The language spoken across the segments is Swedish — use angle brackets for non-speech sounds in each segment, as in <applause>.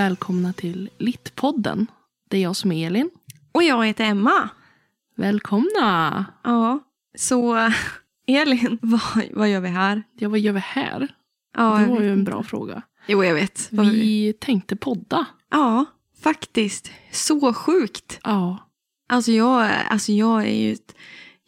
Välkomna till Littpodden. Det är jag som är Elin. Och jag heter Emma. Välkomna! Ja, så <laughs> Elin, vad, vad gör vi här? Ja, vad gör vi här? Ja, det var ju en bra fråga. Jo, jag vet. Vad Vi tänkte podda. Ja, faktiskt. Så sjukt. Ja, Alltså jag, alltså jag är ju ett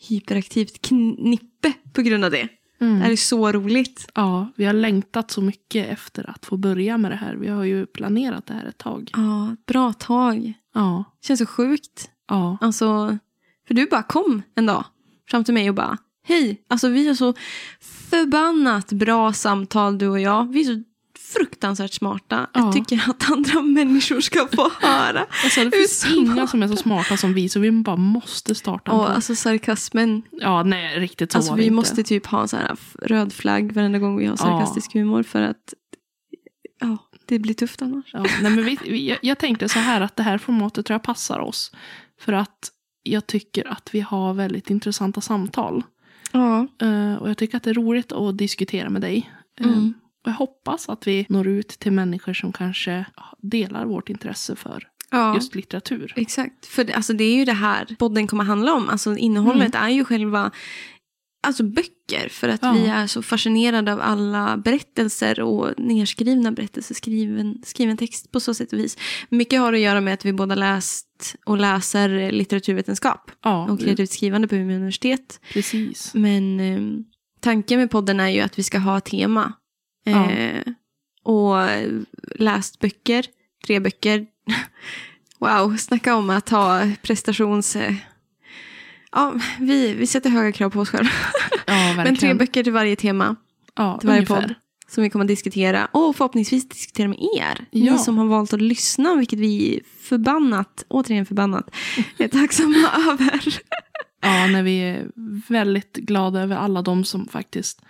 hyperaktivt knippe på grund av det. Det här mm. är så roligt. ja, vi har längtat så mycket efter att få börja med det här. Vi har ju planerat det här ett tag. Ja, bra tag. Ja, Känns så sjukt. ja, Alltså, för du bara kom en dag fram till mig och bara Hej, alltså vi har så förbannat bra samtal du och jag. Vi är så fruktansvärt smarta. Ja. Jag tycker att andra människor ska få <laughs> höra. alltså, det finns inga som är så smarta som vi, så vi bara måste starta en podd. alltså sarkasmen. Ja, nej, riktigt så Alltså var det vi inte. måste typ ha en sån här röd flagg varenda gång vi har sarkastisk humor för att ja, det blir tufft annars. Ja, nej, men vi, vi, jag, jag tänkte så här att det här formatet tror jag passar oss. För att jag tycker att vi har väldigt intressanta samtal. Ja. Eh, och jag tycker att det är roligt att diskutera med dig. Eh, Mm. Jag hoppas att vi når ut till människor som kanske delar vårt intresse för ja. just litteratur. Exakt, för det, alltså det är ju det här podden kommer handla om. Alltså innehållet är ju själva alltså böcker. För att Ja. vi är så fascinerade av alla berättelser och nedskrivna berättelser, skriven, skriven text på så sätt och vis. Mycket har att göra med att vi båda läst och läser litteraturvetenskap Ja, och kreativt skrivande på Umeå universitet. precis. Men eh, tanken med podden är ju att vi ska ha tema. Ja. Eh, och läst böcker, tre böcker. <laughs> wow, snacka om att ha prestations... Eh, ja, vi, vi sätter höga krav på oss själva. <laughs> Ja. Men tre böcker till varje tema, ja, till varje ungefär. podd. Som vi kommer att diskutera och förhoppningsvis diskutera med er. Ja. Ni som har valt att lyssna, vilket vi förbannat, återigen förbannat, <laughs> är tacksamma över. Ja, när vi är väldigt glada över alla de som faktiskt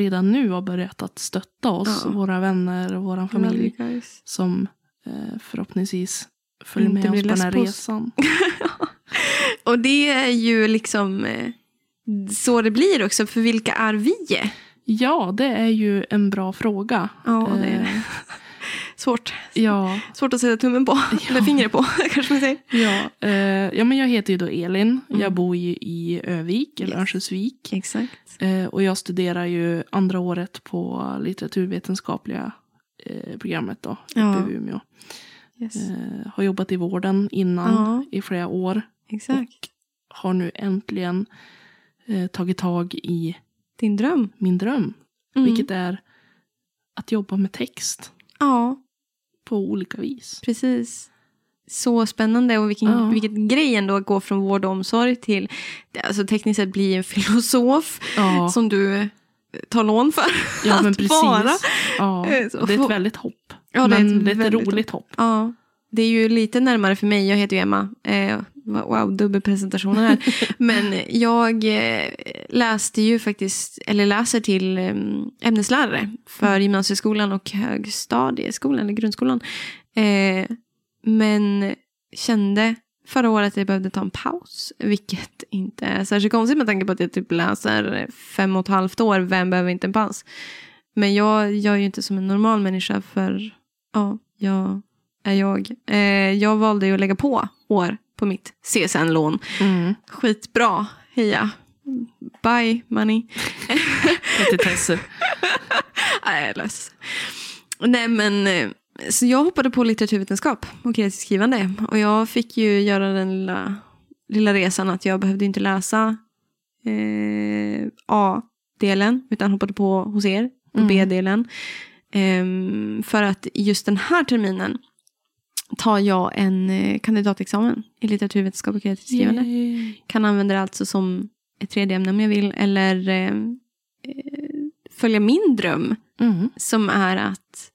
redan nu har börjat att stötta oss. Ja. Våra vänner och vår familj. guys. som eh, förhoppningsvis följer med oss på den här på resan. <laughs> Och det är ju liksom eh, så det blir också. För vilka är vi? Ja, det är ju en bra fråga. Ja, det är Eh, det. Svårt. ja, Svårt att sätta tummen på. Eller fingret på, <laughs> kanske man säger. ja, eh, ja, men jag heter ju då Elin. Mm. Jag bor ju i Övik, eller Yes. Örnsköldsvik. Exakt. Eh, och jag studerar ju andra året på litteraturvetenskapliga eh, programmet då, uppe Ja. i Umeå. Yes. Eh, har jobbat i vården innan Ja. i flera år. Exakt. Har nu äntligen eh, tagit tag i Din dröm. min dröm. Mm. Vilket är att jobba med text Ja, på olika vis. precis. Så spännande och vilken, Ja. vilken grej ändå att gå från vård och omsorg till alltså tekniskt sett bli en <laughs> filosof Ja, som du eh, tar lån för. ja men att precis. vara. Ja, Eh, så det är ett väldigt hopp. Ja, det är men ett det är ett roligt hopp. Ja, det är ju lite närmare för mig. Jag heter ju Emma. Eh, wow, dubbelpresentationen här. <laughs> Men jag eh, läste ju faktiskt, eller läser till eh, ämneslärare för gymnasieskolan och högstadieskolan, eller grundskolan. Eh, men kände förra året att jag behövde ta en paus. Vilket inte är särskilt konstigt med tanke på att jag typ läser fem och ett halvt år. Vem behöver inte en paus? Men jag gör ju inte som en normal människa för ja, jag är jag. Eh, jag valde ju att lägga på år på mitt CSN-lån. Mm. Skitbra, heja. Bye money. <laughs> Nej, jag är less. Nej men, eh, så jag hoppade på litteraturvetenskap och kreativt skrivande. Och jag fick ju göra den lilla, lilla resan att jag behövde inte läsa eh, A-delen, utan hoppade på hos er, på Mm. B-delen. Ehm, för att just den här terminen tar jag en eh, kandidatexamen i litteraturvetenskap och kreativt skrivande. Yay. Kan använda det alltså som ett tredje ämne om jag vill. Eller eh, eh, följa min dröm Mm. som är att,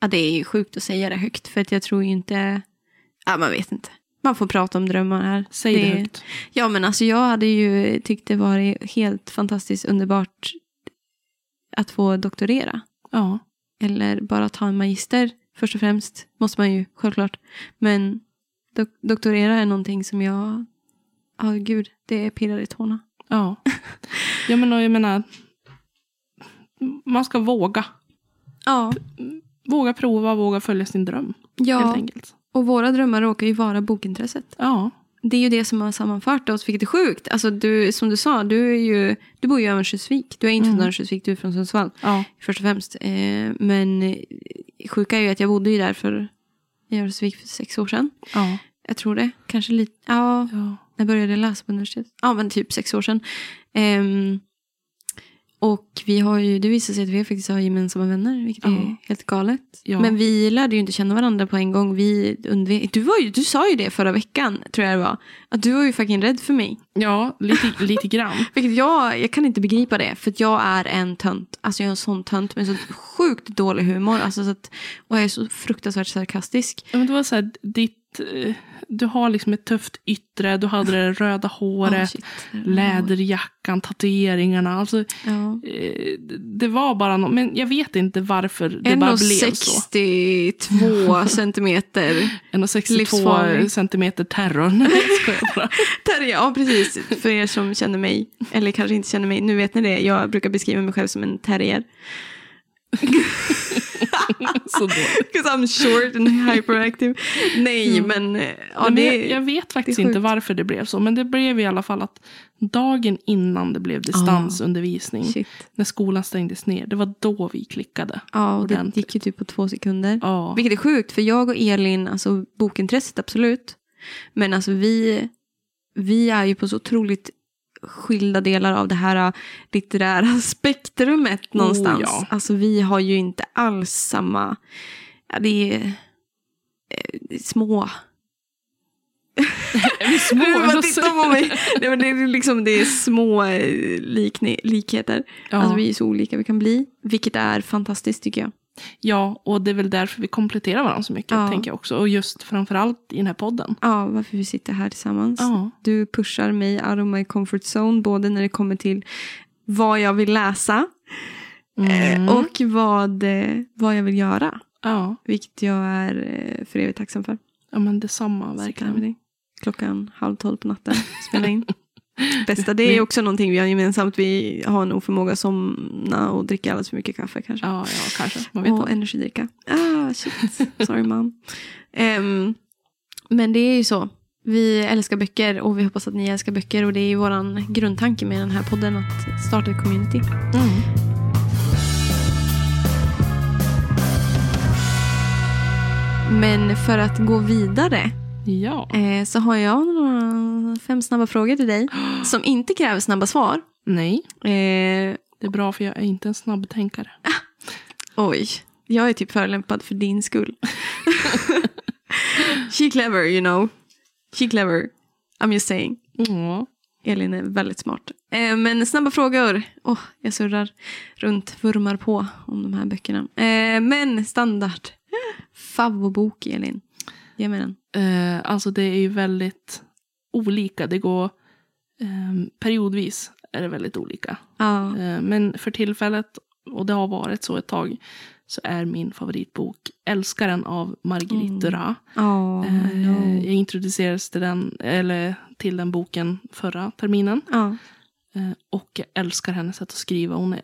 ja det är ju sjukt att säga det högt för att jag tror ju inte, ja man vet inte. Man får prata om drömmar här. Säg det, högt. Ja men alltså jag hade ju tyckt det varit helt fantastiskt underbart att få doktorera. Ja. Eller bara ta en magister först och främst. Måste man ju självklart. Men dok- doktorera är någonting som jag, ja gud, det pirrar i tårna. Ja. ja men och jag menar, man ska våga. Ja, våga prova, våga följa sin dröm. Helt Ja, enkelt. och våra drömmar råkar ju vara bokintresset. Ja, Det är ju det som har sammanfört oss, vilket är sjukt. Alltså du, som du sa, du, är ju, du bor ju i Örnsköldsvik. Du är inte från Örnsköldsvik, du är från Sundsvall. ja, Först och främst. Eh, men eh, sjuka är ju att jag bodde ju där för, i Örnsköldsvik för sex år sedan. ja, Jag tror det. Kanske lite. Ja, ja. när jag började läsa på universitetet. Ja, men typ sex år sedan. Ehm, och vi har ju, det visar sig att vi faktiskt har gemensamma vänner, vilket är Ja. helt galet. Ja. Men vi lärde ju inte känna varandra på en gång. Vi undvek, du, var ju, du sa ju det förra veckan, tror jag det var. Att du var ju fucking rädd för mig. ja lite, lite grann. <laughs> Vilket jag, jag kan inte begripa det, för jag är en tönt. Alltså jag är en sån tönt med så sjukt dålig humor. Alltså så att, och jag är så fruktansvärt sarkastisk. Ja, men det var så här, ditt, eh, du har liksom ett tufft yttre, du hade det <laughs> röda Oh, håret, shit. läderjackan, tatueringarna. Alltså, Ja. eh, det var bara något, men jag vet inte varför det bara blev så. 1,62 centimeter. <laughs> 1,62 Livsfarlig. centimeter terror. <laughs> Nej. Terrier, ja precis. För er som känner mig, eller kanske inte känner mig, nu vet ni det. Jag brukar beskriva mig själv som en terrier. <laughs> Så dåligt. Because I'm short and hyperactive. Nej, men... eh, Ja, men jag, jag vet faktiskt inte varför det blev så. Men det blev i alla fall att dagen innan det blev distansundervisning, Shit. när skolan stängdes ner, det var då vi klickade. Ja, och det gick ju typ på två sekunder. Ja, Vilket är sjukt, för jag och Elin, alltså bokintresset absolut. Men alltså vi, vi är ju på så otroligt skilda delar av det här litterära <laughs> spektrumet någonstans. ja. Alltså vi har ju inte alls samma, ja, det är eh, små. <laughs> är vi små? <laughs> Du bara tittar på mig. Nej, men det, är liksom, det är små eh, likne, likheter. Ja. Alltså vi är så olika vi kan bli. Vilket är fantastiskt tycker jag. Ja, och det är väl därför vi kompletterar varandra så mycket, Ja. tänker jag också. Och just framförallt i den här podden. Ja, varför vi sitter här tillsammans. Ja, Du pushar mig out of my comfort zone, både när det kommer till vad jag vill läsa Mm. eh, och vad, eh, vad jag vill göra. ja. Vilket jag är eh, för evigt tacksam för. ja men detsamma verkligen. Klockan halv tolv på natten, <laughs> spela in. Bästa, det är också någonting vi har gemensamt. Vi har en oförmåga att somna och dricka alldeles för mycket kaffe kanske. Ja, ja, kanske. Man vet och inte. energidricka. Ah, shit. Sorry mom. Ehm, men det är ju så. Vi älskar böcker och vi hoppas att ni älskar böcker. Och det är ju vår grundtanke med den här podden att starta ett community. Mm. Men för att gå vidare Ja. eh, så har jag några fem snabba frågor till dig. <gasps> Som inte kräver snabba svar. Nej, Eh, det är bra för jag är inte en snabbtänkare. oj, jag är typ förolämpad för din skull. <laughs> She clever, you know. She clever. I'm just saying. Ja. Elin är väldigt smart. Eh, men snabba frågor. Åh, jag surrar runt, vurmar på om de här böckerna. Eh, men standard. Favvobok, Elin. Ge mig den. Eh, alltså det är ju väldigt olika. Det går eh, periodvis är det väldigt olika. Ja. Eh, men för tillfället, och det har varit så ett tag, så är min favoritbok Älskaren av Marguerite Mm. Duras. Ja, Eh, no. jag introducerades till den, eller till den boken förra terminen. ja. Eh, och jag älskar hennes sätt att skriva. Hon är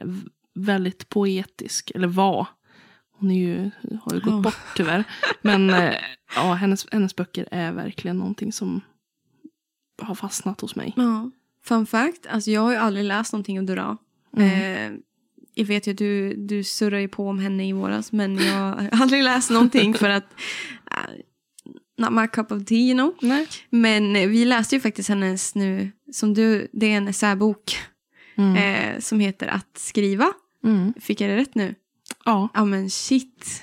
väldigt poetisk, eller var. Hon är ju, har ju gått Ja. bort tyvärr. Men eh, ja, hennes, hennes böcker är verkligen någonting som har fastnat hos mig. ja. Fun fact, alltså jag har ju aldrig läst någonting av Duras. Mm. Eh, jag vet ju att du, du surrar ju på om henne i våras, men jag har <laughs> aldrig läst någonting för att... Uh, not my cup of tea, you know. Nej. Men eh, vi läste ju faktiskt hennes nu, som du, det är en essäbok Mm. eh, som heter Att skriva. Mm. Fick jag det rätt nu? Ja. Ja men shit.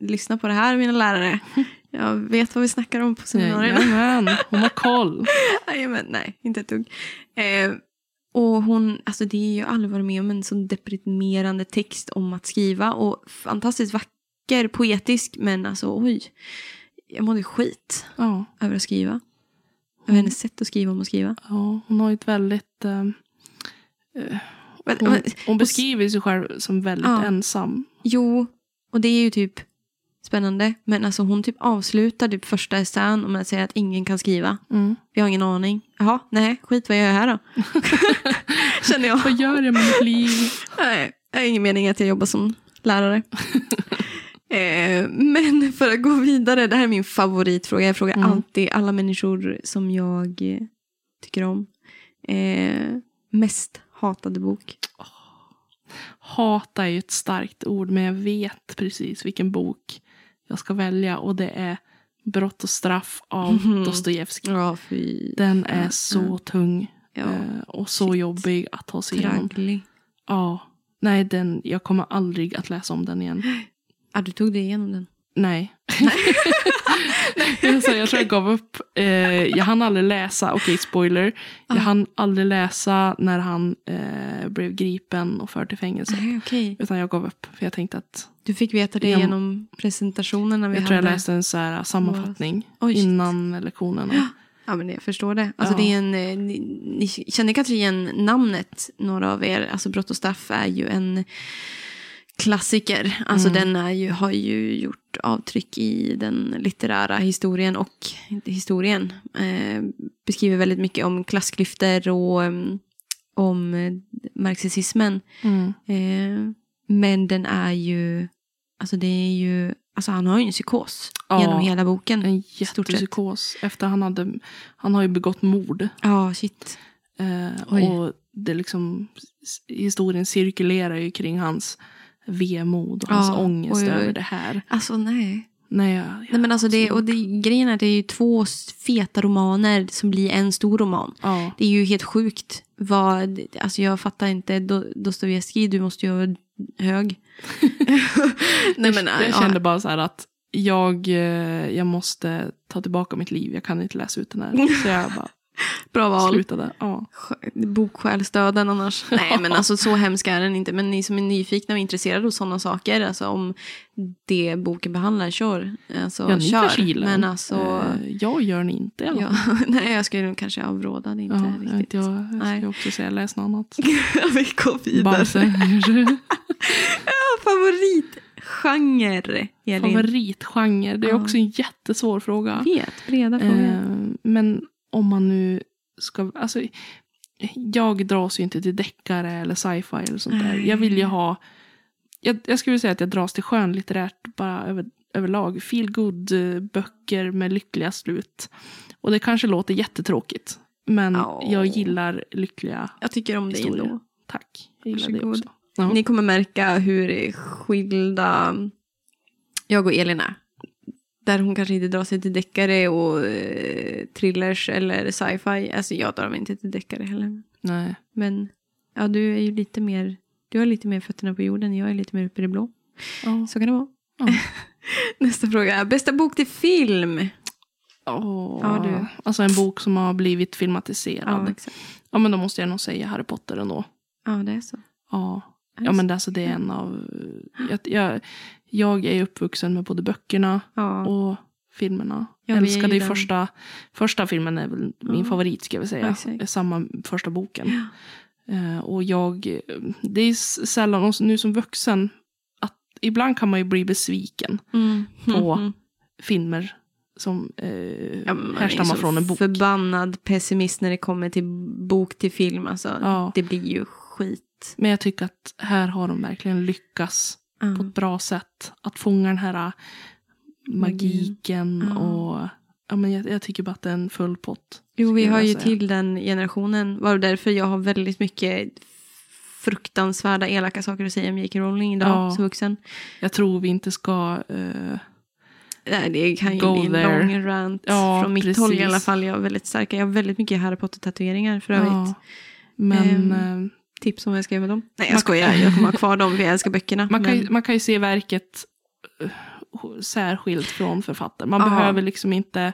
Lyssna på det här mina lärare. <laughs> Jag vet vad vi snackar om på seminarierna. Jajamän, hon har koll. <laughs> Jajamän, nej, inte ett dugg. Eh, och hon, alltså det är ju aldrig varit med om en sån deprimerande text om att skriva. Och fantastiskt vacker, poetisk, men alltså oj. Jag mådde skit Ja, över att skriva. Över hennes sätt att skriva om att skriva. ja, hon har ju ett väldigt... eh, eh, Men- hon, men- hon beskriver sig själv som väldigt Ja. ensam. Jo, och det är ju typ spännande. Men alltså hon typ avslutar typ första essän med att säga att ingen kan skriva. Mm. Jag har ingen aning. Jaha, nej, skit vad jag gör här då. <laughs> Känner jag. Vad gör jag med mitt liv? Nej, jag har ingen mening att jag jobbar som lärare. <laughs> Eh, men för att gå vidare, det här är min favoritfråga. Jag frågar Mm. alltid alla människor som jag tycker om. Eh, mest hatade bok. Hata är ju ett starkt ord, men jag vet precis vilken bok jag ska välja. Och det är Brott och straff av Mhm. Dostojevskij. Ja. Den är så ja. tung Ja, eh, och så shit. jobbig att ta sig igenom. tragglig. Ja. Nej, den, jag kommer aldrig att läsa om den igen. <gasps> Ja, du tog dig igenom den. Nej. <laughs> <laughs> jag, jag tror jag gav upp. Eh, jag hann aldrig läsa, okej spoiler. Jag Ah. hann aldrig läsa när han eh, blev gripen och förd till fängelse. Nej, okej. Utan jag gav upp. För jag tänkte att Du fick veta det Jag- genom presentationen när vi jag tror jag hade. läste en så här sammanfattning Oj, shit. innan lektionerna. Ja, men jag förstår det. Alltså, Ja. det är en, eh, ni, ni känner kanske igen namnet, några av er. Alltså Brott och straff är ju en klassiker. Alltså Mm. den är ju, har ju gjort avtryck i den litterära historien och historien. Eh, beskriver väldigt mycket om klassklyftor och em, om eh, marxismen. Mm. Eh, men den är ju, alltså det är ju, alltså han har ju en psykos Ja. genom hela boken. En jättepsykos. Efter han hade, han har ju begått mord. Ja, shit. Eh, och det liksom, historien cirkulerar ju kring hans vemod och hans Ja, ångest oj, oj. över det här. Alltså nej. Nej, jag, Nej men alltså det, och det, grejen är att det är ju två feta romaner som blir en stor roman. ja, Det är ju helt sjukt. Vad, alltså jag fattar inte. Do- Dostojevskij, du måste ju vara hög. <laughs> Nej men jag ja. kände bara så här att jag, eh, jag måste ta tillbaka mitt liv. Jag kan inte läsa ut den här. Så jag bara <laughs> Bra val. slutade. Ja. Boksjälsdöden annars. <laughs> Nej men alltså så hemsk är den inte. Men ni som är nyfikna och intresserade av sådana saker. Alltså om det boken behandlar, kör. Alltså Ja, ni kör. kanske gillar Men alltså. Eh, jag gör den inte i alla Ja, fall. <laughs> nej jag skulle nog kanske avråda det inte Ja, jag, riktigt. jag, jag Nej. ska också säga läs något annat. Vi går vidare. Bamse. Favoritgenre, Elin? Favoritgenre. Det är Ja. också en jättesvår fråga. Vet, breda frågor. Eh, men om man nu ska... Alltså, jag dras ju inte till deckare eller sci-fi eller sånt där. Jag vill ju ha... Jag, jag skulle säga att jag dras till skönlitterärt bara över, överlag. Feel good eh, böcker med lyckliga slut. Och det kanske låter jättetråkigt. Men Ja. jag gillar lyckliga... jag tycker om dig ändå. Tack. Jag gillar Varsågod. också. Ja. Ni kommer märka hur skilda jag och Elin är. Där hon kanske inte drar sig till deckare och eh, thrillers eller sci-fi. Alltså jag drar mig inte till deckare heller. Nej. Men ja, du är ju lite mer, du har lite mer fötterna på jorden. Jag är lite mer uppe i det blå. Ja. Så kan det vara. Ja. <laughs> Nästa fråga. Bästa bok till film? Åh. Ja, du. Alltså en bok som har blivit filmatiserad. Ja, exakt. Ja, men då måste jag nog säga Harry Potter ändå. Ja, det är så. Ja, ja men så? alltså det är en av... Jag, jag, jag är uppvuxen med både böckerna Ja. och filmerna. Ja, Jag älskade ju den- första, första filmen är väl min Ja. favorit ska jag säga. Exakt. Samma första boken. Eh, och jag, det är sällan, nu som vuxen, att ibland kan man ju bli besviken Mm. på <laughs> Mhm. filmer som eh, Ja, härstammar från en bok. Förbannad pessimist när det kommer till bok till film. Alltså, Ja. Det blir ju skit. Men jag tycker att här har de verkligen lyckats Ja. på ett bra sätt. Att fånga den här äh, magiken Ja. och ja, men jag, jag tycker bara att det är en full pott. Jo, vi jag ju säga. till den generationen. Var därför jag har väldigt mycket fruktansvärda elaka saker att säga om J.K. Rowling idag Ja. som vuxen. Jag tror vi inte ska... eh, Nej, det kan ju bli en there. lång rant Ja, från mitt precis. håll i alla fall. Jag är väldigt starka. Jag har väldigt mycket Harry Potter-tatueringar för övrigt. ja, men eh, Tips om vad jag ska göra med dem. Nej, jag Man- skojar. Jag kommer ha kvar dem för jag älskar böckerna. man, kan ju, men- man kan ju se verket eh, särskilt från författaren. Man Ja. behöver liksom inte...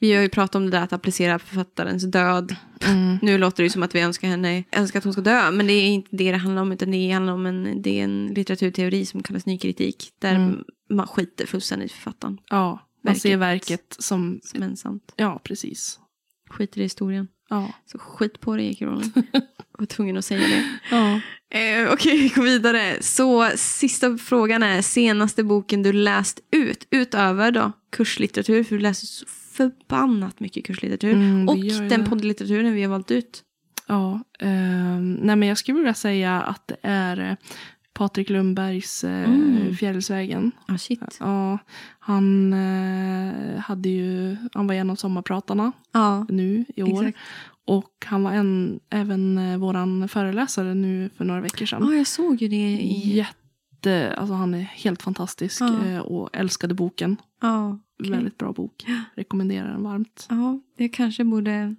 Vi har ju pratat om det där att applicera författarens död. Mm, Nu låter det ju som att vi önskar henne, önskar att hon ska dö. Men det är inte det det handlar om. Utan det handlar om en, det är en litteraturteori som kallas nykritik. Där Mm. man skiter fullständigt i författaren. ja, man ser Verket. verket som... Som ensamt. Ja, precis. Skiter i historien. Ja. Så skit på dig. Rowling. <laughs> Jag var tvungen att säga det. ja. Eh, Okej, vi går vidare. Så sista frågan är senaste boken du läst ut. Utöver då kurslitteratur. För du läser så förbannat mycket kurslitteratur. Mm, och jag. den poddlitteraturen vi har valt ut. Ja, ehm, nej men jag skulle vilja säga att det är eh, Patrik Lundbergs eh, Mm. Fjärilsvägen. Ah, shit. Ja, han eh, hade ju, han var en av sommarpratarna Ja, nu i år. exakt. Och han var en, även eh, våran föreläsare nu för några veckor sedan. Ja, jag såg ju det i... Jätte, alltså han är helt fantastisk Ja. eh, och älskade boken. Ja, okej. Väldigt bra bok. Rekommenderar den varmt. Ja, jag kanske borde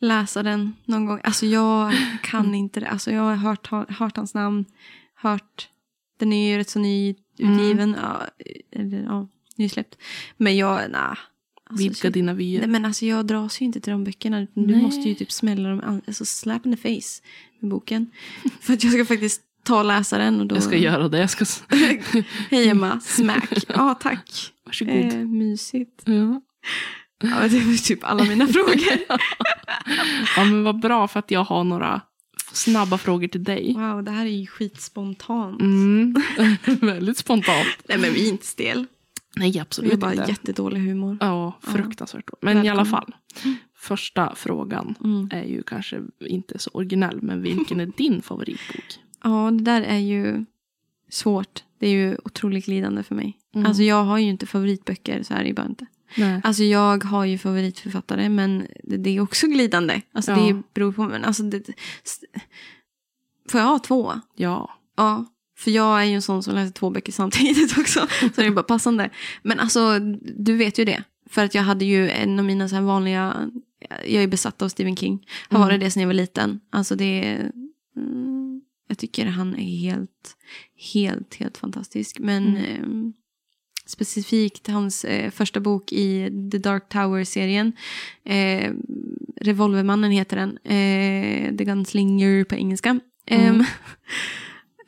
läsa den någon gång. Alltså jag kan inte det. Alltså jag har hört, hört hans namn, hört, den är ju rätt så nyutgiven, ja, eller ja, nysläppt. Men jag, nej. Alltså, Vidga dina vyer. Nej, men alltså jag dras ju inte till de böckerna. Du Nej. måste ju typ smälla dem, alltså slap in the face med boken. <laughs> För att jag ska faktiskt ta och läsa den. Och då... Jag ska göra det. Jag ska... <laughs> Hej Emma, smack. <laughs> Ja, tack. Varsågod. Eh, mysigt. Ja. Ja, det var typ alla mina frågor. <laughs> ja, men vad bra för att jag har några snabba frågor till dig. Wow, det här är ju skitspontant. Mm. <laughs> Väldigt spontant. Nej, men vi är inte stel. Nej, Vi absolut har bara inte. jättedålig humor. Ja, fruktansvärt. Men i alla Välkommen. fall. Första frågan Mm. är ju kanske inte så originell, men vilken är din favoritbok? <laughs> Ja, det där är ju svårt. Det är ju otroligt glidande för mig. Mm. Alltså jag har ju inte favoritböcker, så här är det bara inte. Nej. Alltså jag har ju favoritförfattare, men det, det är också glidande. Alltså Ja. det beror på, men alltså det, Får jag ha två? Ja. Ja. För jag är ju en sån som läser två böcker samtidigt <laughs> också. Så det är bara passande. Men alltså, du vet ju det. För att jag hade ju en av mina så vanliga... Jag är besatt av Stephen King. Har Mm. varit det sedan jag var liten. Alltså det. Mm, jag tycker han är helt, helt, helt fantastisk. Men Mm. Specifikt hans eh, första bok i The Dark Tower-serien. Eh, Revolvermannen heter den. Eh, The Gunslinger på engelska. Mm. Ehm, <laughs>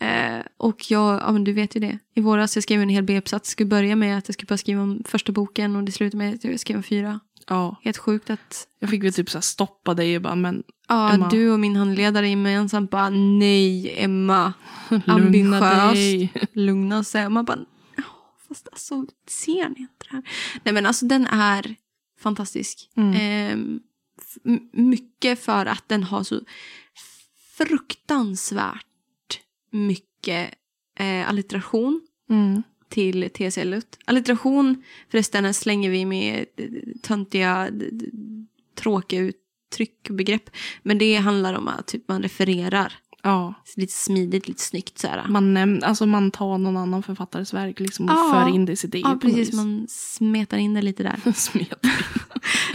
Eh, och jag, ja men du vet ju det. I våras jag skrev en hel B-uppsats. Skulle börja med att jag skulle bara skriva om första boken och det slutade med att jag skrev om fyra. ja. Helt sjukt att Jag fick väl typ så stoppa dig och bara, men ja, Emma. du och min handledare gemensamt bara nej Emma, <laughs> Ambitiöst. lugna sig. Och man bara, "Ja, fast alltså ser ni inte det här? Nej men alltså den är fantastisk. Mm. M- mycket för att den har så fruktansvärt mycket eh, allitteration Mm. till T.S. Eliot. Allitteration förresten slänger vi med eh, töntiga, tråkiga uttryck och begrepp. Men det handlar om att typ, man refererar Ja, lite smidigt, lite snyggt. Så här. man, alltså man tar någon annan författares verk liksom och Ja. för in det i sitt eget ja, precis. Man smetar in det lite där. <laughs>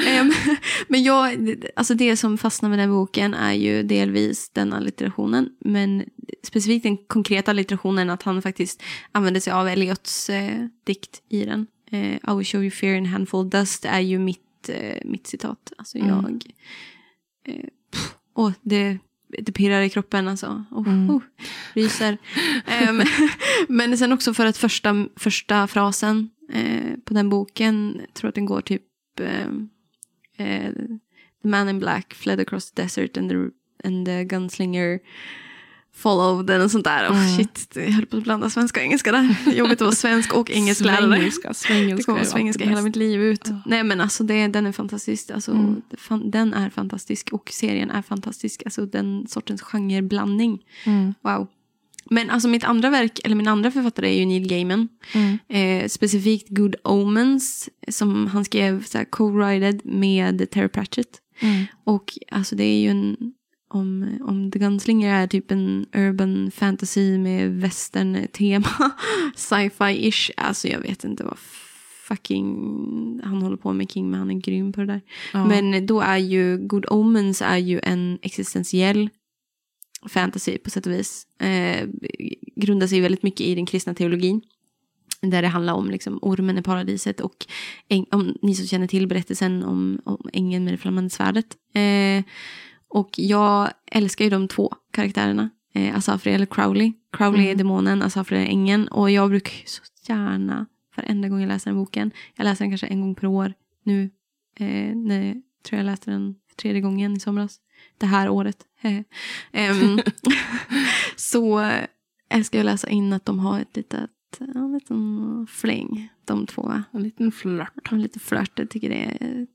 <laughs> Men jag, alltså det som fastnar med den boken är ju delvis den allitterationen. Men specifikt den konkreta allitterationen att han faktiskt använder sig av Eliots eh, dikt i den. Eh, I will show you fear in handful dust är ju mitt, eh, mitt citat. Alltså Mm. jag... Eh, pff, och det, det pirrar i kroppen alltså. Oh, Mm. oh, ryser. <laughs> Ehm, <laughs> men sen också för att första, första frasen eh, på den boken, jag tror att den går typ ehm, eh, The man in black fled across the desert and the, and the gunslinger followed eller sånt där. Oh, Mm. shit, jag höll på att blanda svenska och engelska där. <laughs> Jobbigt att vara svensk och engelsklärare. Svengelska. Det Svengelska kommer vara svengelska hela mitt liv ut. Ja. Nej men alltså det, den är fantastisk. Alltså, Mm. det den är fantastisk och serien är fantastisk. Alltså den sortens genreblandning. Mm. Wow. Men alltså mitt andra verk, eller min andra författare är ju Neil Gaiman. Mm. Eh, specifikt Good Omens som han skrev co-writed med Terry Pratchett. Mm. Och alltså det är ju en, om, om The Gunslinger är typ en urban fantasy med western-tema, <laughs> sci-fi-ish, alltså jag vet inte vad fucking han håller på med King, men han är grym på det där. Ja. Men då är ju Good Omens är ju en existentiell fantasy på sätt och vis. Eh, grundar sig väldigt mycket i den kristna teologin. Där det handlar om liksom, ormen i paradiset och om ni som känner till berättelsen om, om ängeln med det flammande svärdet. Eh, och jag älskar ju de två karaktärerna. Eh, Asafri eller Crowley. Crowley är Mm. demonen, Asafri är ängeln. Och jag brukar ju så gärna, varenda gång jag läser den boken, jag läser den kanske en gång per år nu. Eh, när jag tror jag läste den tredje gången i somras. Det här året. <laughs> Ehm, <laughs> så älskar jag läsa in att de har ett litet, en liten fläng, de två. En liten flört. De är lite flört. Jag tycker det är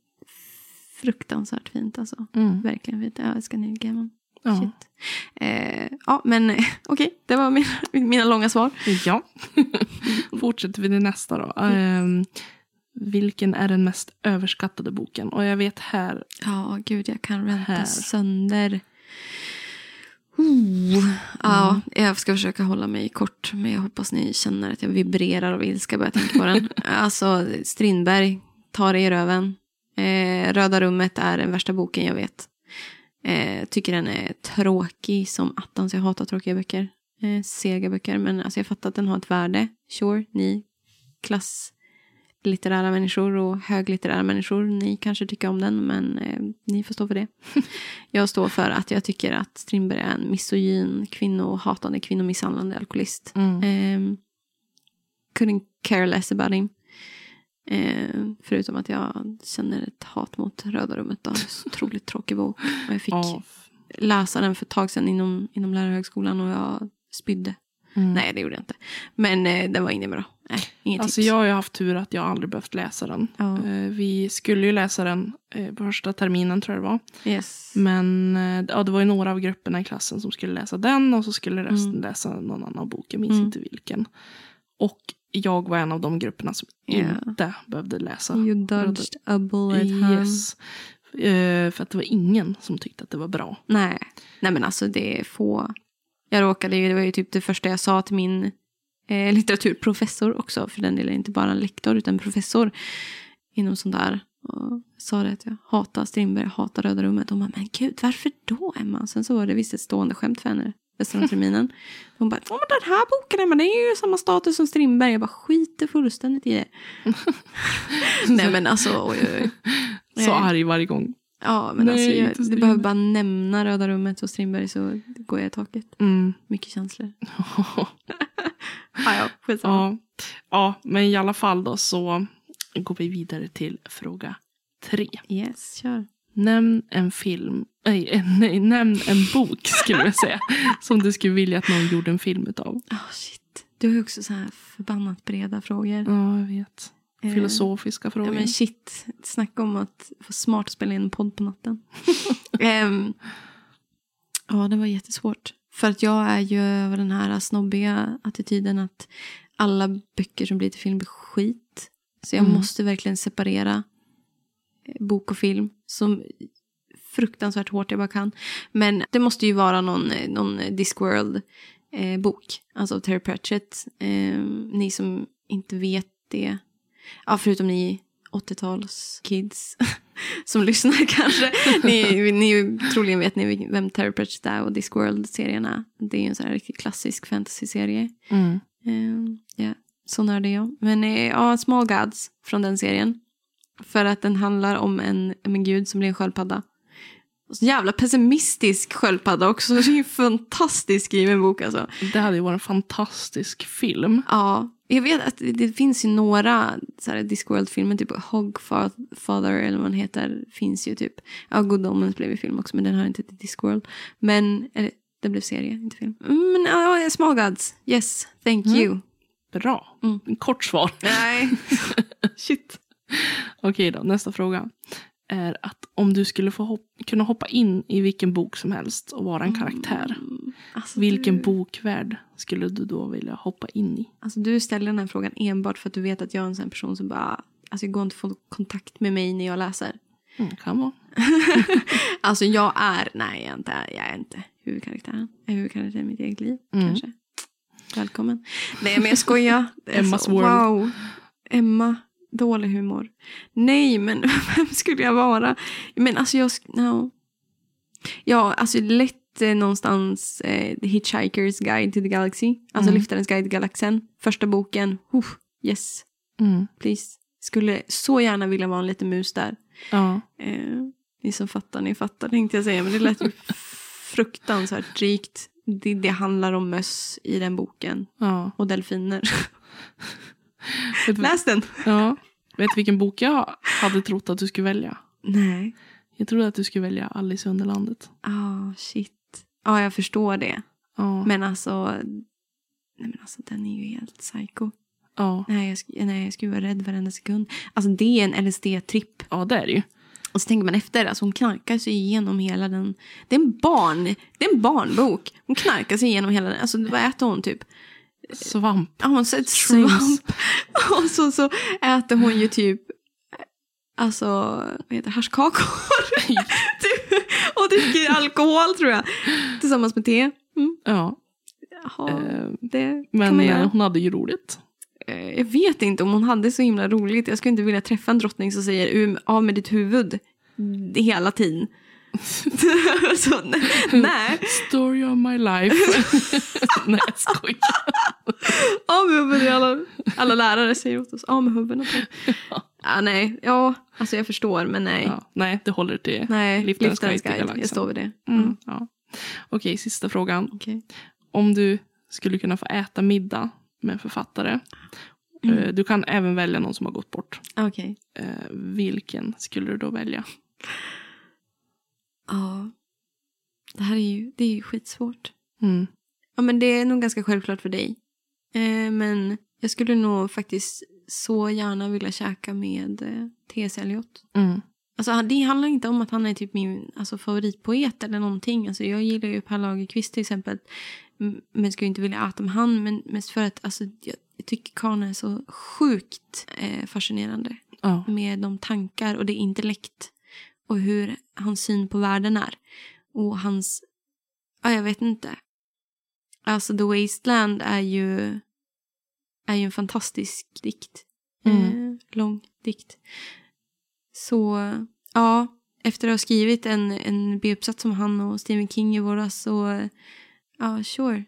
fruktansvärt fint alltså. Mm. Verkligen fint. Jag älskar Neil Gaiman. Ja. Shit. Eh, ja, men eh, <laughs> okej, det var mina, <laughs> mina långa svar. Ja. <laughs> Fortsätter vi till nästa då. Ehm, vilken är den mest överskattade boken? Och jag vet här. Ja, gud, jag kan ränta Här. sönder. Oh. Ja, jag ska försöka hålla mig kort, men jag hoppas ni känner att jag vibrerar av ilska bara jag tänker på den. alltså, Strindberg, tar det i röven. Eh, Röda rummet är den värsta boken jag vet. Eh, tycker den är tråkig som attans. Jag hatar tråkiga böcker. Eh, sega böcker. Men alltså, jag fattar att den har ett värde. Sure, ni klasslitterära människor och höglitterära människor. Ni kanske tycker om den, men eh, ni får stå för det. <laughs> jag står för att jag tycker att Strindberg är en misogyn, kvinnohatande, kvinnomisshandlande alkoholist. Mm. Eh, couldn't care less about him. Eh, förutom att jag känner ett hat mot Röda rummet. Då. Otroligt tråkig bok. Och jag fick Ja. läsa den för ett tag sedan inom, inom lärarhögskolan och jag spydde. Mm. Nej, det gjorde jag inte. Men eh, den var inget bra. Nej, inget Alltså tips. jag har ju haft tur att jag aldrig behövt läsa den. Ja. Eh, Vi skulle ju läsa den eh, på första terminen tror jag det var. Yes. Men eh, ja, det var ju några av grupperna i klassen som skulle läsa den och så skulle resten Mm. läsa någon annan bok. Jag minns Mm. inte vilken. Och jag var en av de grupperna som Ja. inte behövde läsa. You dodged a bullet, huh? Yes. Eh, för att det var ingen som tyckte att det var bra. Nej. Nej, men alltså det är få. Jag råkade ju, det var ju typ det första jag sa till min eh, litteraturprofessor också. För den delen inte bara en lektor utan professor inom sånt där. Och sa det att jag hatar Strindberg, jag hatar Röda rummet. Hon bara, men gud, varför då Emma? Sen så var det visst ett stående skämt för henne resten av terminen. Hon bara, "Ja, men den här boken Emma, den är ju samma status som Strindberg. Jag bara, skiter fullständigt i det. <laughs> Nej men alltså, oj, oj, oj. Så arg varje gång. Ja, men Nej, alltså, jag, du behöver bara nämna Röda rummet och Strindberg så går jag i taket. Mm. Mycket känslor. <laughs> Ja, ja, ja. ja, men i alla fall då så går vi vidare till fråga tre. Yes, kör. Nämn en film, nej, eh, nej nämn en bok skulle jag säga. som du skulle vilja att någon gjorde en film utav. Oh, shit. Du har ju också så här förbannat breda frågor. Ja, jag vet. Eh, Filosofiska frågor. Ja, men shit. Snacka om att vara smart spela in en podd på natten. <laughs> Ehm, ja, det var jättesvårt. För att jag är ju över den här snobbiga attityden att alla böcker som blir till film blir skit. Så jag Mm. måste verkligen separera eh, bok och film. Som fruktansvärt hårt jag bara kan. Men det måste ju vara någon, eh, någon Discworld eh. Alltså av Terry Pratchett. Eh, ni som inte vet det. Ja, förutom ni 80-tals kids <laughs> som lyssnar <laughs> kanske. Ni, ni, troligen vet ni vem Terry Pratchett är och Discworld-serierna. Det är ju en sån här riktigt klassisk fantasy-serie. Mm. Eh, Ja, så nördig jag. Men eh, ja, Small Gods från den serien. För att den handlar om en, om en gud som blir en sköldpadda. Så jävla pessimistisk sköldpadda också. <laughs> Det är ju en fantastiskt skriven bok alltså. Det hade ju varit en fantastisk film. Ja, jag vet att det, det finns ju några Discworld-filmer, typ Hogfather eller vad den heter, finns ju typ. Ja, Good Omens blev ju film också, men den har inte till Discworld. Men, eller det blev serie, inte film. Men ja, Small Gods, yes, thank Mm. you. Bra. Mm. En kort svar. Nej. <laughs> Shit. Okej då, nästa fråga. Är att om du skulle få hopp- kunna hoppa in i vilken bok som helst och vara en karaktär. Mm, alltså, Vilken du, bokvärld skulle du då vilja hoppa in i? Alltså du ställer den här frågan enbart för att du vet att jag är en sån person som bara, alltså det går inte att få kontakt med mig när jag läser. Mm, kan vara. <laughs> Alltså jag är, nej jag är inte, jag är inte huvudkaraktären. Jag är huvudkaraktären i mitt eget liv Mm. kanske. Välkommen. Nej men jag skojar. <laughs> Emmas Alltså, world. Wow. Emma, dålig humor. Nej men <laughs> vem skulle jag vara? Men alltså jag, no. Ja, alltså lätt eh, någonstans eh, The Hitchhiker's Guide to the Galaxy. Alltså Mm. Liftarens guide till galaxen. Första boken. Uff, yes, Mm. please. Skulle så gärna vilja vara en liten mus där. Ja. Eh, ni som fattar, ni fattar tänkte jag säga. Men det lät ju <laughs> fruktansvärt rikt. Det, det handlar om möss i den boken. ja. Och delfiner. <laughs> Läs den! ja. Vet du vilken bok jag hade trott att du skulle välja? Nej. Jag trodde att du skulle välja Alice i Underlandet. Ah, shit. Ja, jag förstår det. Ja. Men alltså... Nej men alltså den är ju helt psycho. ja. Nej jag, nej, jag skulle vara rädd varenda sekund. Alltså det är en LSD-tripp. ja, det är det ju. Och så tänker man efter, alltså hon knarkar sig igenom hela den. Det är en barn, det är en barnbok. Hon knarkar sig igenom hela den. Alltså vad äter hon typ? Svamp. Ja, hon sätter svamp. <laughs> Och så, så äter hon ju typ, alltså, vad heter haschkakor. <laughs> Och dricker alkohol tror jag. Tillsammans med te. Mm. Ja, Jaha, eh, det men eh, hon hade ju roligt. Eh, Jag vet inte om hon hade så himla roligt. Jag skulle inte vilja träffa en drottning som säger "Um, av med ditt huvud hela tiden. Så, nej. nej. Story of my life. <laughs> Nej, jag skojar. Av med. Alla, alla lärare säger åt oss. Av med huvudet. Ja, nej. Ja, alltså jag förstår, men nej. Ja, nej, det håller till Nej, Liftarens guide guide. galaxen. Jag står vid det. Mm, Mm. ja. Okej, sista frågan. Okej. Om du skulle kunna få äta middag med en författare. Mm. eh, Du kan även välja någon som har gått bort. Okej. Eh, vilken skulle du då välja? Ja. Det här är ju, det är ju skitsvårt. Mm. Ja, men det är nog ganska självklart för dig. Eh, men jag skulle nog faktiskt så gärna vilja käka med eh, T.S. Eliot. Mm. Alltså, det handlar inte om att han är typ min alltså, favoritpoet eller någonting. Alltså, jag gillar ju Per Lagerkvist till exempel. Men skulle inte vilja äta med han. Men mest för att alltså, jag, jag tycker karln är så sjukt eh, fascinerande. Ja. Med de tankar och det intellekt. Och hur hans syn på världen är. Och hans... Ja, jag vet inte. Alltså The Wasteland är ju, är ju en fantastisk dikt. Mm. Eh, lång dikt. Så ja, efter att ha skrivit en, en B-uppsats som han och Stephen King i våras så ja, sure.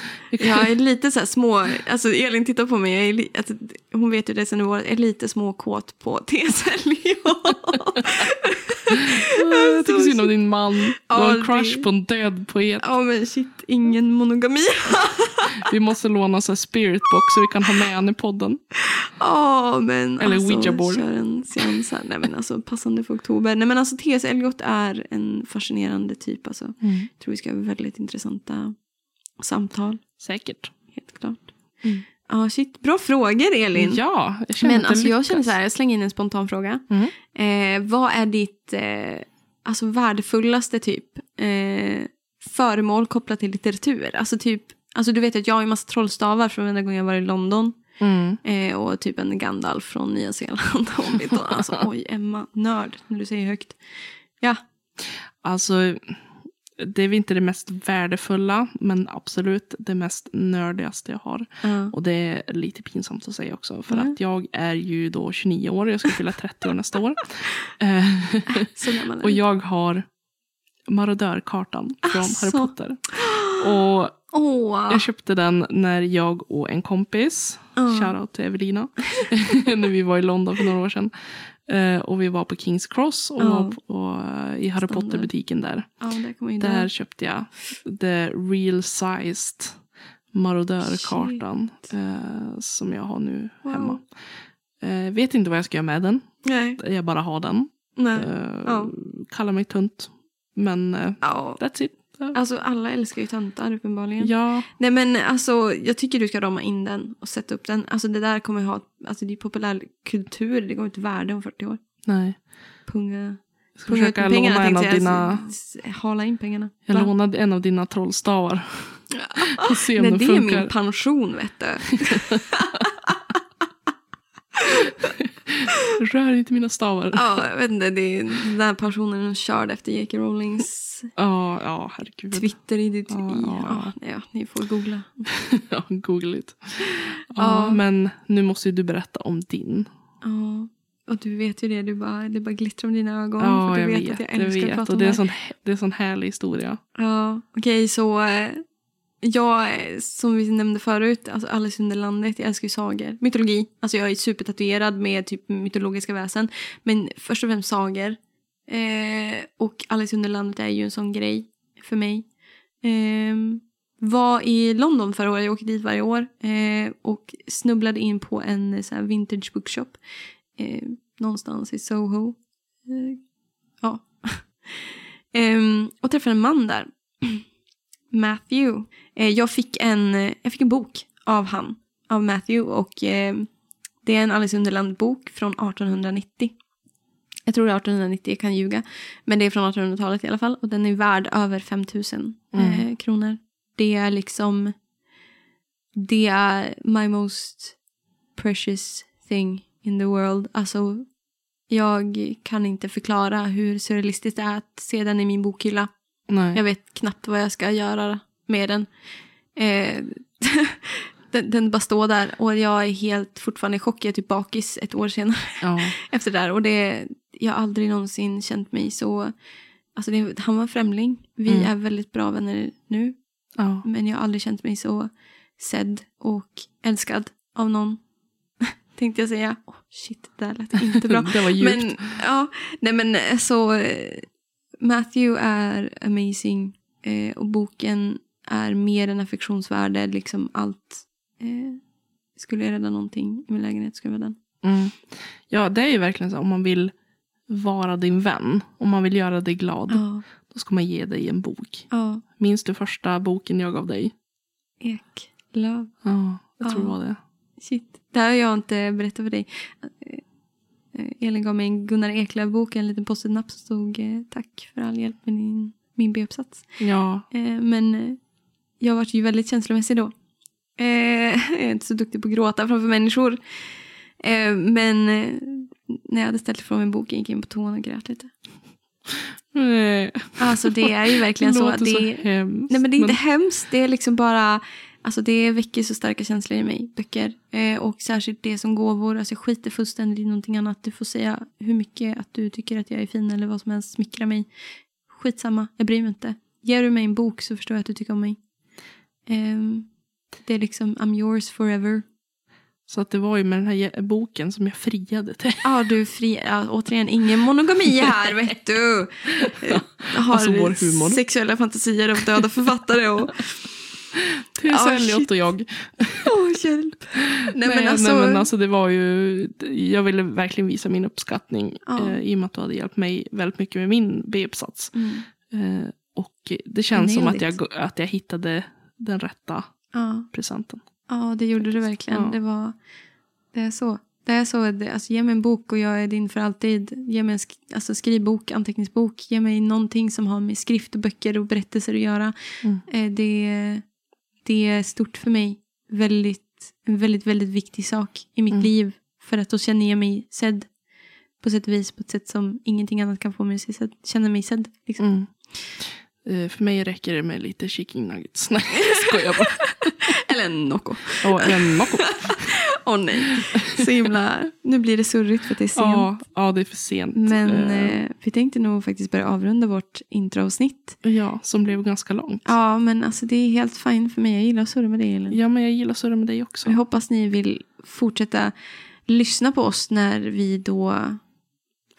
<laughs> Jag är lite så här små, alltså Elin tittar på mig, jag är alltså, hon vet ju det sen i våras, är lite småkåt på <laughs> T.S. Eliot. Jag tycker synd om din man. Du har en crush på en död poet. Ja men shit, ingen monogami. Vi måste låna så spiritbox så vi kan ha med henne i podden. Ja, men Eller alltså, Ouija board. kör en seans här. Nej, men alltså passande för oktober. Nej, men alltså T.S. Eliot är en fascinerande typ. Alltså. Jag tror vi ska ha väldigt intressanta samtal, Säkert. helt klart. Mm. Ja, shit. Bra frågor, Elin. Ja, jag känner men alltså, jag känner så här, jag slänger in en spontan fråga. Mm. Eh, vad är ditt eh, alltså, värdefullaste typ eh, föremål kopplat till litteratur? Alltså typ, alltså du vet att jag har en massa trollstavar från varenda gång jag var i London. Mm. Eh, och typ en Gandalf från Nya Zeeland. <laughs> Alltså, oj, Emma, nörd när du säger högt. Ja, Alltså, det är väl inte det mest värdefulla, men absolut det mest nördigaste jag har. ja. Och det är lite pinsamt att säga också, för Mm. att jag är ju då 29 år, jag ska fylla 30 år nästa år. <laughs> Eh, och jag har marodörkartan från Asså. Harry Potter. <gasps> Och Åh, jag köpte den när jag och en kompis, Ja. shoutout till Evelina, <laughs> när vi var i London för några år sedan. Eh, och vi var på Kings Cross och var på, i Harry. Potter-butiken där. ja, där köpte jag the real sized marodörkartan eh, som jag har nu Wow. hemma. Eh, vet inte vad jag ska göra med den. Nej, Jag bara har den. Eh, Ja. Kallar mig tunt. Men eh, that's it. Eh, Alltså alla älskar ju töntar uppenbarligen. Ja, Nej men alltså jag tycker du ska rama in den och sätta upp den. Alltså det där kommer ha, alltså det är populärkultur, det går inte värde om 40 år. nej. Punga, Jag ska punga försöka med pengarna låna en av jag. dina... Hala in pengarna. Jag Va? lånade en av dina trollstavar. <laughs> Och se om Nej, den det är funkar. min pension vet du. <laughs> <laughs> Rör inte mina stavar. Ja, Ja, jag vet inte, det är den där pensionen körd efter J.K. Rowlings ja, herregud. Twitter i. Ja, ja. ja, ja, ni får googla. <laughs> ja, google it. Ja, Ja. men nu måste ju du berätta om din. Ja, och du vet ju det, du bara, det bara glittrar om dina ögon. Ja, för du jag vet, vet. att jag Jag älskar att vet. prata Och det är sån, det är en sån härlig historia. Ja, okej så eh, jag, som vi nämnde förut, alltså Alice i Underlandet, jag älskar ju sagor. Mytologi, alltså jag är supertatuerad med typ mytologiska väsen. Men först och främst sagor. Eh, och Alice i Underlandet är ju en sån grej för mig. Eh, var i London förra året, jag åker dit varje år. Eh, och snubblade in på en eh, så här vintage bookshop. Eh, någonstans i Soho. Eh, ja. <laughs> Ehm, och träffade en man där. <clears throat> Matthew. Eh, jag, fick en, eh, jag fick en bok av han, av Matthew. Och eh, det är en Alice i Underlandet-bok från 1890. Jag tror det är 1890, jag kan ljuga. Men det är från 1800-talet i alla fall. Och den är värd över 5000 Mm. eh, kronor. Det är liksom... Det är my most precious thing in the world. Alltså, jag kan inte förklara hur surrealistiskt det är att se den i min bokhylla. Nej. Jag vet knappt vad jag ska göra med den. Eh, <laughs> den, den bara står där och jag är helt fortfarande i chock. Jag är typ bakis ett år senare Ja. <laughs> efter det där. Och det, jag har aldrig någonsin känt mig så... Alltså det, han var främling. Vi Mm. är väldigt bra vänner nu. ja. Men jag har aldrig känt mig så sedd och älskad av någon. <laughs> Tänkte jag säga. Oh, shit, det där lät inte bra. det var djupt. Men, ja, nej men eh, så eh, Matthew är amazing eh, och boken är mer än affektionsvärde. Liksom allt. Eh, skulle jag rädda någonting i min lägenhet skulle det vara den. Mm. Ja, det är ju verkligen så. Om man vill vara din vän, om man vill göra dig glad, Ja, då ska man ge dig en bok. ja. Minns du första boken jag gav dig? Eklöv. Ja, jag tror Ja. det var det. Shit, det här har jag inte berättat för dig. Eh, Elin gav mig en Gunnar Eklöf-bok, en liten post-it-napp som stod eh, tack för all hjälp med din, min B-uppsats. Ja, Eh, men jag var ju väldigt känslomässig då. <laughs> Jag är inte så duktig på att gråta framför människor. Men när jag hade ställt ifrån mig boken gick jag in på toan och grät lite. Nej. Alltså det är ju verkligen så. <laughs> låter Det, så hemskt. nej men det är inte hemskt. Det är liksom bara. Alltså det väcker så starka känslor i mig, böcker. Eh, och särskilt det som gåvor. Alltså jag skiter fullständigt i någonting annat. Du får säga hur mycket att du tycker att jag är fin eller vad som helst. Smickra mig. Skitsamma, jag bryr mig inte. Ger du mig en bok så förstår jag att du tycker om mig. Ehm, det är liksom I'm yours forever. Så att det var ju med den här boken som jag friade till. Ja, du är fri. Ja, återigen, ingen monogami här, vet du. <laughs> Jag har Alltså, sexuella fantasier av döda författare och... Ja, Elliot shit. och jag. Åh, hjälp. Nej, men alltså... nej, men alltså det var ju, jag ville verkligen visa min uppskattning Ja. eh, i och med att du hade hjälpt mig väldigt mycket med min B-uppsats. Mm. Eh, och det känns som att jag, att jag hittade den rätta Ja, presenten. ja, det gjorde du verkligen. Det var... Det är så. Det är så. Det, alltså, ge mig en bok och jag är din för alltid. Ge mig en sk alltså, skrivbok, anteckningsbok. Ge mig någonting som har med skrift och böcker och berättelser att göra. Mm. Eh, det, det är stort för mig. Väldigt, en väldigt, väldigt viktig sak i mitt Mm. liv. För att då känner jag mig sedd. På sätt och vis. På ett sätt som ingenting annat kan få mig att känna mig sedd. Liksom. Mm. Eh, för mig räcker det med lite chicken nuggets. <laughs> Nej, jag skojar bara. <laughs> Eller en Nocco. Och en Nocco. Åh nej. <laughs> Så himla... Nu blir det surrigt för att det är sent. Ja, ja, det är för sent. Men Eh, eh, vi tänkte nog faktiskt börja avrunda vårt introavsnitt. ja, som blev ganska långt. Ja, men alltså det är helt fint för mig. Jag gillar att surra med dig, Elin. Ja, men jag gillar att surra med dig också. Jag hoppas ni vill fortsätta lyssna på oss när vi då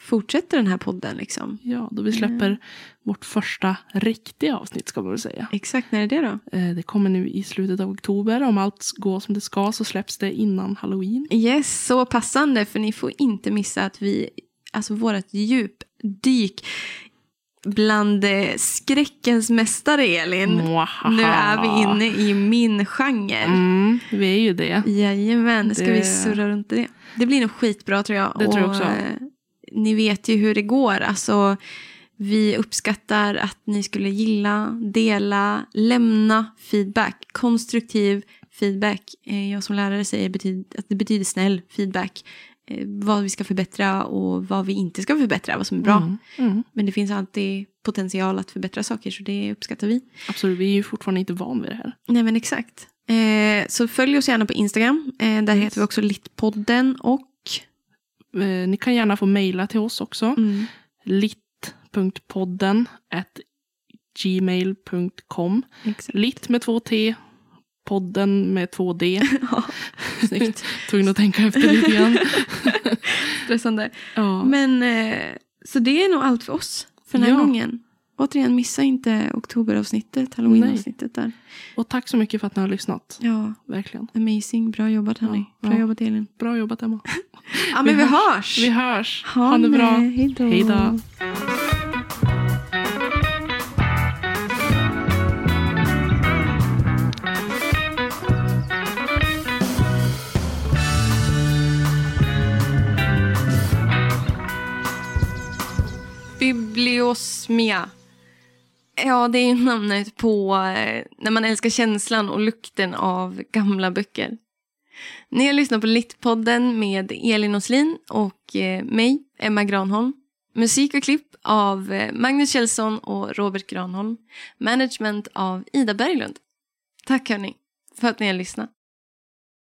fortsätter den här podden. Liksom. Ja, då vi släpper vårt första riktiga avsnitt ska man väl säga. Exakt, när är det då? Eh, Det kommer nu i slutet av oktober. Om allt går som det ska så släpps det innan halloween. Yes, så passande för ni får inte missa att vi, alltså vårt djupdyk bland eh, skräckens mästare Elin. Mwahaha. Nu är vi inne i min genre. Mm, vi är ju det. Jajamän, nu ska Det- vi surra runt det. Det blir nog skitbra tror jag. Det tror jag också. Ni vet ju hur det går. Alltså, vi uppskattar att ni skulle gilla, dela, lämna feedback. Konstruktiv feedback. Eh, Jag som lärare säger att det betyder snäll feedback. Eh, Vad vi ska förbättra och vad vi inte ska förbättra. Vad som är bra. Mm, mm, Men det finns alltid potential att förbättra saker så det uppskattar vi. absolut, vi är ju fortfarande inte van vid det här. Nej men exakt. Eh, så följ oss gärna på Instagram. Där heter vi också Littpodden och Eh, Ni kan gärna få mejla till oss också. mm, lit.podden at gmail.com. Litt med två T. Podden med två D. <laughs> ja, snyggt. <laughs> Tvungen att tänka efter lite grann. <laughs> Stressande. Ja. Men eh, så det är nog allt för oss för den här Ja. gången. Återigen, missa inte oktoberavsnittet, halloweenavsnittet där. Och tack så mycket för att ni har lyssnat. Ja, Verkligen. amazing. Bra jobbat hörni. Ja, Bra jobbat Elin. Bra jobbat Emma. Ja men vi, Vi hörs. Vi hörs. Ha, Ha det bra. Hej då. Bibliosmia. Ja, det är namnet på eh, när man älskar känslan och lukten av gamla böcker. Ni har lyssnat på Littpodden med Elin Oslin och eh, mig, Emma Granholm. Musik och klipp av eh, Magnus Kjellson och Robert Granholm. Management av Ida Berglund. Tack hörni för att ni har lyssnat.